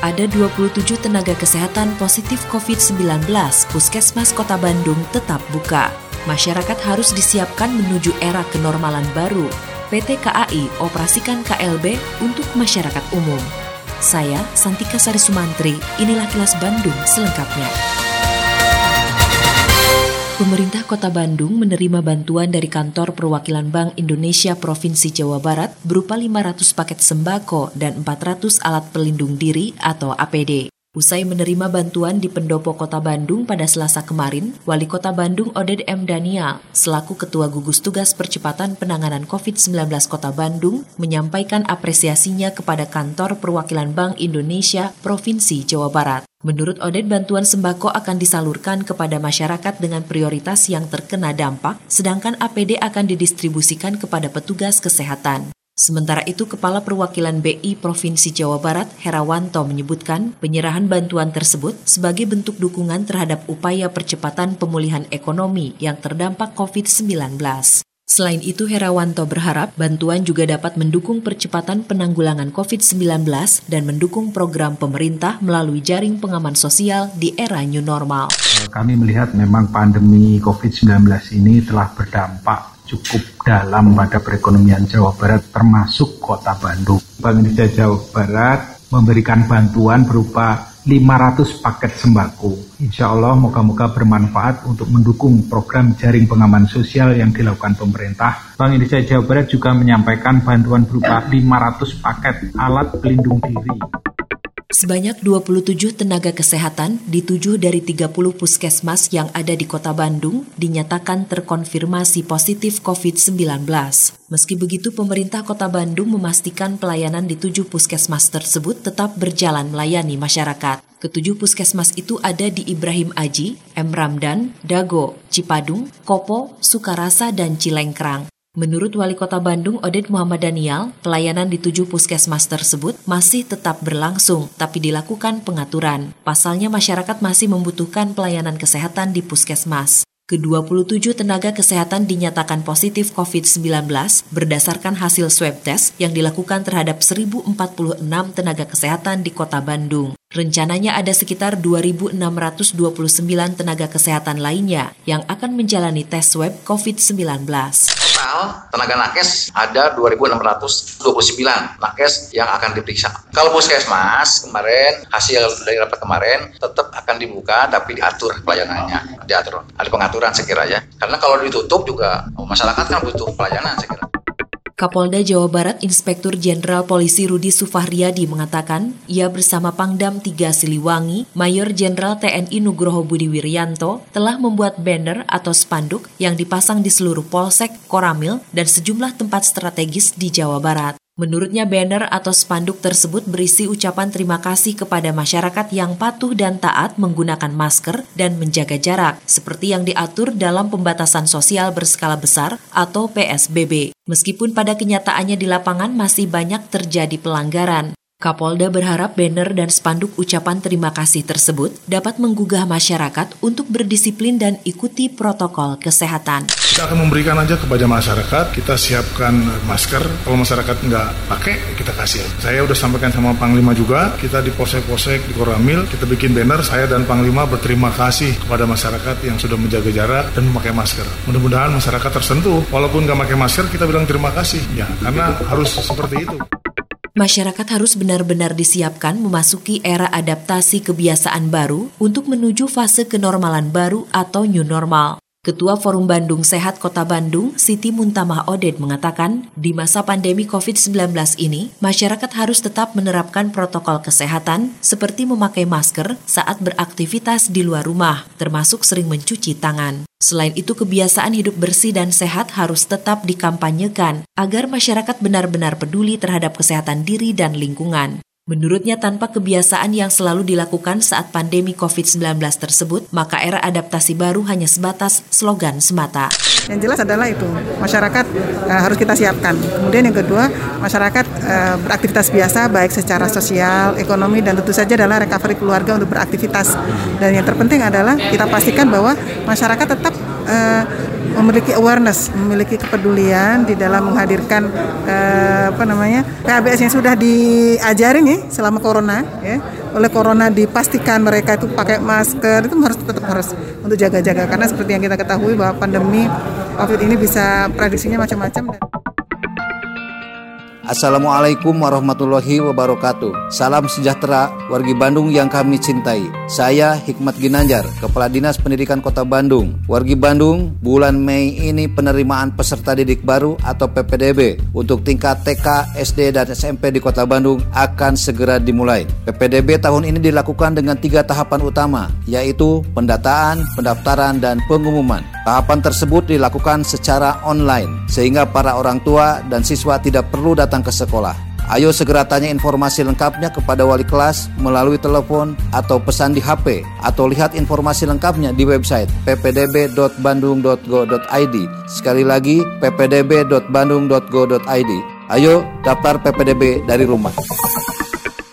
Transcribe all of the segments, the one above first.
ada 27 tenaga kesehatan positif COVID-19, Puskesmas Kota Bandung tetap buka. Masyarakat harus disiapkan menuju era kenormalan baru. PT KAI operasikan KLB untuk masyarakat umum. Saya, Santika Sari Sumantri, inilah kilas Bandung selengkapnya. Pemerintah Kota Bandung menerima bantuan dari Kantor Perwakilan Bank Indonesia Provinsi Jawa Barat berupa 500 paket sembako dan 400 alat pelindung diri atau APD. Usai menerima bantuan di Pendopo Kota Bandung pada Selasa kemarin, Wali Kota Bandung Oded M. Daniel, selaku Ketua Gugus Tugas Percepatan Penanganan COVID-19 Kota Bandung, menyampaikan apresiasinya kepada Kantor Perwakilan Bank Indonesia Provinsi Jawa Barat. Menurut Oded, bantuan sembako akan disalurkan kepada masyarakat dengan prioritas yang terkena dampak, sedangkan APD akan didistribusikan kepada petugas kesehatan. Sementara itu, Kepala Perwakilan BI Provinsi Jawa Barat, Herawanto, menyebutkan penyerahan bantuan tersebut sebagai bentuk dukungan terhadap upaya percepatan pemulihan ekonomi yang terdampak COVID-19. Selain itu, Herawanto berharap bantuan juga dapat mendukung percepatan penanggulangan COVID-19 dan mendukung program pemerintah melalui jaring pengaman sosial di era new normal. Kami melihat memang pandemi COVID-19 ini telah berdampak cukup dalam pada perekonomian Jawa Barat termasuk kota Bandung. Bank Indonesia Jawa Barat memberikan bantuan berupa 500 paket sembako. Insya Allah moga-moga bermanfaat untuk mendukung program jaring pengaman sosial yang dilakukan pemerintah. Bank Indonesia Jawa Barat juga menyampaikan bantuan berupa 500 paket alat pelindung diri. Sebanyak 27 tenaga kesehatan di 7 dari 30 puskesmas yang ada di kota Bandung dinyatakan terkonfirmasi positif COVID-19. Meski begitu, pemerintah kota Bandung memastikan pelayanan di 7 puskesmas tersebut tetap berjalan melayani masyarakat. Ketujuh puskesmas itu ada di Ibrahim Aji, M. Ramdan, Dago, Cipadung, Kopo, Sukarasa, dan Cilengkrang. Menurut Wali Kota Bandung Oded Muhammad Daniel, pelayanan di tujuh puskesmas tersebut masih tetap berlangsung, tapi dilakukan pengaturan. Pasalnya masyarakat masih membutuhkan pelayanan kesehatan di puskesmas. Ke-27 tenaga kesehatan dinyatakan positif COVID-19 berdasarkan hasil swab test yang dilakukan terhadap 1046 tenaga kesehatan di kota Bandung. Rencananya ada sekitar 2.629 tenaga kesehatan lainnya yang akan menjalani tes swab COVID-19 total tenaga nakes ada 2.629 nakes yang akan diperiksa. Kalau puskesmas kemarin hasil dari rapat kemarin tetap akan dibuka tapi diatur pelayanannya, diatur. Ada pengaturan sekiranya. Karena kalau ditutup juga masyarakat kan butuh pelayanan sekiranya. Kapolda Jawa Barat Inspektur Jenderal Polisi Rudi Sufahriadi mengatakan, ia bersama Pangdam 3 Siliwangi, Mayor Jenderal TNI Nugroho Budi Wiryanto telah membuat banner atau spanduk yang dipasang di seluruh polsek, koramil, dan sejumlah tempat strategis di Jawa Barat. Menurutnya banner atau spanduk tersebut berisi ucapan terima kasih kepada masyarakat yang patuh dan taat menggunakan masker dan menjaga jarak, seperti yang diatur dalam pembatasan sosial berskala besar atau PSBB. Meskipun pada kenyataannya di lapangan masih banyak terjadi pelanggaran. Kapolda berharap banner dan spanduk ucapan terima kasih tersebut dapat menggugah masyarakat untuk berdisiplin dan ikuti protokol kesehatan. Kita akan memberikan aja kepada masyarakat, kita siapkan masker, kalau masyarakat nggak pakai, kita kasih. Saya udah sampaikan sama Panglima juga, kita di posek-posek, di Koramil, kita bikin banner, saya dan Panglima berterima kasih kepada masyarakat yang sudah menjaga jarak dan memakai masker. Mudah-mudahan masyarakat tersentuh, walaupun nggak pakai masker, kita bilang terima kasih. Ya, karena harus seperti itu. Masyarakat harus benar-benar disiapkan memasuki era adaptasi kebiasaan baru untuk menuju fase kenormalan baru atau new normal. Ketua Forum Bandung Sehat Kota Bandung, Siti Muntamah Oded mengatakan, di masa pandemi COVID-19 ini, masyarakat harus tetap menerapkan protokol kesehatan seperti memakai masker saat beraktivitas di luar rumah, termasuk sering mencuci tangan. Selain itu, kebiasaan hidup bersih dan sehat harus tetap dikampanyekan agar masyarakat benar-benar peduli terhadap kesehatan diri dan lingkungan. Menurutnya tanpa kebiasaan yang selalu dilakukan saat pandemi COVID-19 tersebut, maka era adaptasi baru hanya sebatas slogan semata. Yang jelas adalah itu, masyarakat uh, harus kita siapkan. Kemudian yang kedua, masyarakat uh, beraktivitas biasa baik secara sosial, ekonomi dan tentu saja adalah recovery keluarga untuk beraktivitas. Dan yang terpenting adalah kita pastikan bahwa masyarakat tetap uh, memiliki awareness, memiliki kepedulian di dalam menghadirkan uh, apa namanya PABS yang sudah diajarin selama corona ya. Oleh corona dipastikan mereka itu pakai masker itu harus tetap harus untuk jaga-jaga karena seperti yang kita ketahui bahwa pandemi Covid ini bisa prediksinya macam-macam dan Assalamualaikum warahmatullahi wabarakatuh. Salam sejahtera wargi Bandung yang kami cintai. Saya Hikmat Ginanjar, Kepala Dinas Pendidikan Kota Bandung. Wargi Bandung, bulan Mei ini penerimaan peserta didik baru atau PPDB untuk tingkat TK, SD, dan SMP di Kota Bandung akan segera dimulai. PPDB tahun ini dilakukan dengan tiga tahapan utama, yaitu pendataan, pendaftaran, dan pengumuman. Tahapan tersebut dilakukan secara online, sehingga para orang tua dan siswa tidak perlu datang datang ke sekolah. Ayo segera tanya informasi lengkapnya kepada wali kelas melalui telepon atau pesan di HP atau lihat informasi lengkapnya di website ppdb.bandung.go.id. Sekali lagi ppdb.bandung.go.id. Ayo daftar PPDB dari rumah.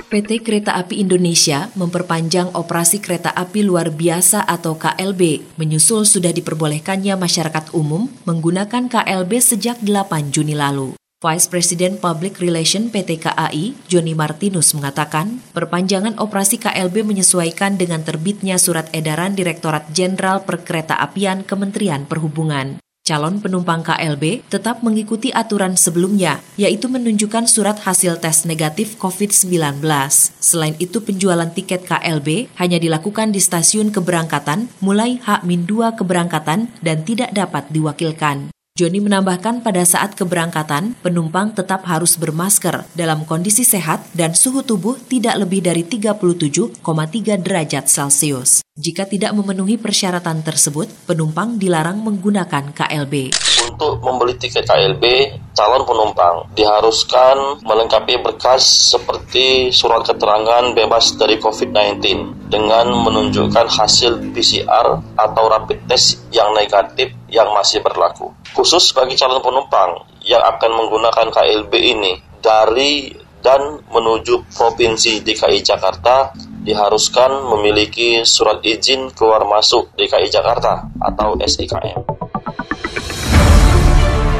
PT Kereta Api Indonesia memperpanjang operasi kereta api luar biasa atau KLB, menyusul sudah diperbolehkannya masyarakat umum menggunakan KLB sejak 8 Juni lalu. Vice President Public Relation PT KAI, Joni Martinus mengatakan, perpanjangan operasi KLB menyesuaikan dengan terbitnya surat edaran Direktorat Jenderal Perkereta Apian Kementerian Perhubungan. Calon penumpang KLB tetap mengikuti aturan sebelumnya, yaitu menunjukkan surat hasil tes negatif COVID-19. Selain itu, penjualan tiket KLB hanya dilakukan di stasiun keberangkatan mulai H-2 keberangkatan dan tidak dapat diwakilkan. Joni menambahkan pada saat keberangkatan, penumpang tetap harus bermasker dalam kondisi sehat dan suhu tubuh tidak lebih dari 37,3 derajat Celcius. Jika tidak memenuhi persyaratan tersebut, penumpang dilarang menggunakan KLB. Untuk membeli tiket KLB, calon penumpang diharuskan melengkapi berkas seperti surat keterangan bebas dari COVID-19 dengan menunjukkan hasil PCR atau rapid test yang negatif yang masih berlaku. Khusus bagi calon penumpang yang akan menggunakan KLB ini dari dan menuju Provinsi DKI Jakarta diharuskan memiliki surat izin keluar masuk DKI Jakarta atau SIKM.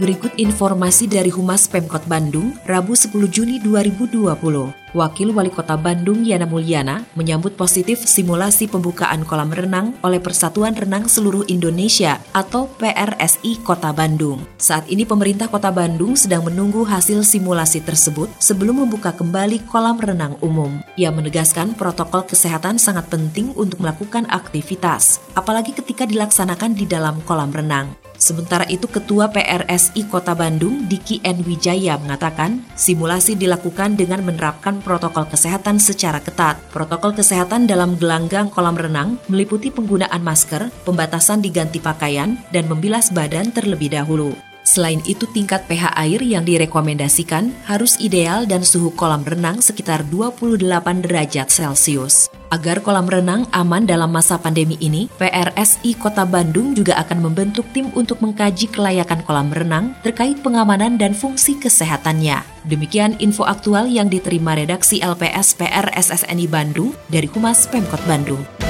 Berikut informasi dari Humas Pemkot Bandung, Rabu 10 Juni 2020. Wakil Wali Kota Bandung Yana Mulyana menyambut positif simulasi pembukaan kolam renang oleh Persatuan Renang Seluruh Indonesia atau PRSI Kota Bandung. Saat ini pemerintah Kota Bandung sedang menunggu hasil simulasi tersebut sebelum membuka kembali kolam renang umum. Ia menegaskan protokol kesehatan sangat penting untuk melakukan aktivitas, apalagi ketika dilaksanakan di dalam kolam renang. Sementara itu Ketua PRSI Kota Bandung Diki N. Wijaya mengatakan simulasi dilakukan dengan menerapkan protokol kesehatan secara ketat. Protokol kesehatan dalam gelanggang kolam renang meliputi penggunaan masker, pembatasan diganti pakaian, dan membilas badan terlebih dahulu. Selain itu, tingkat pH air yang direkomendasikan harus ideal dan suhu kolam renang sekitar 28 derajat Celcius. Agar kolam renang aman dalam masa pandemi ini, PRSI Kota Bandung juga akan membentuk tim untuk mengkaji kelayakan kolam renang terkait pengamanan dan fungsi kesehatannya. Demikian info aktual yang diterima redaksi LPS PRSSNI Bandung dari Humas Pemkot Bandung.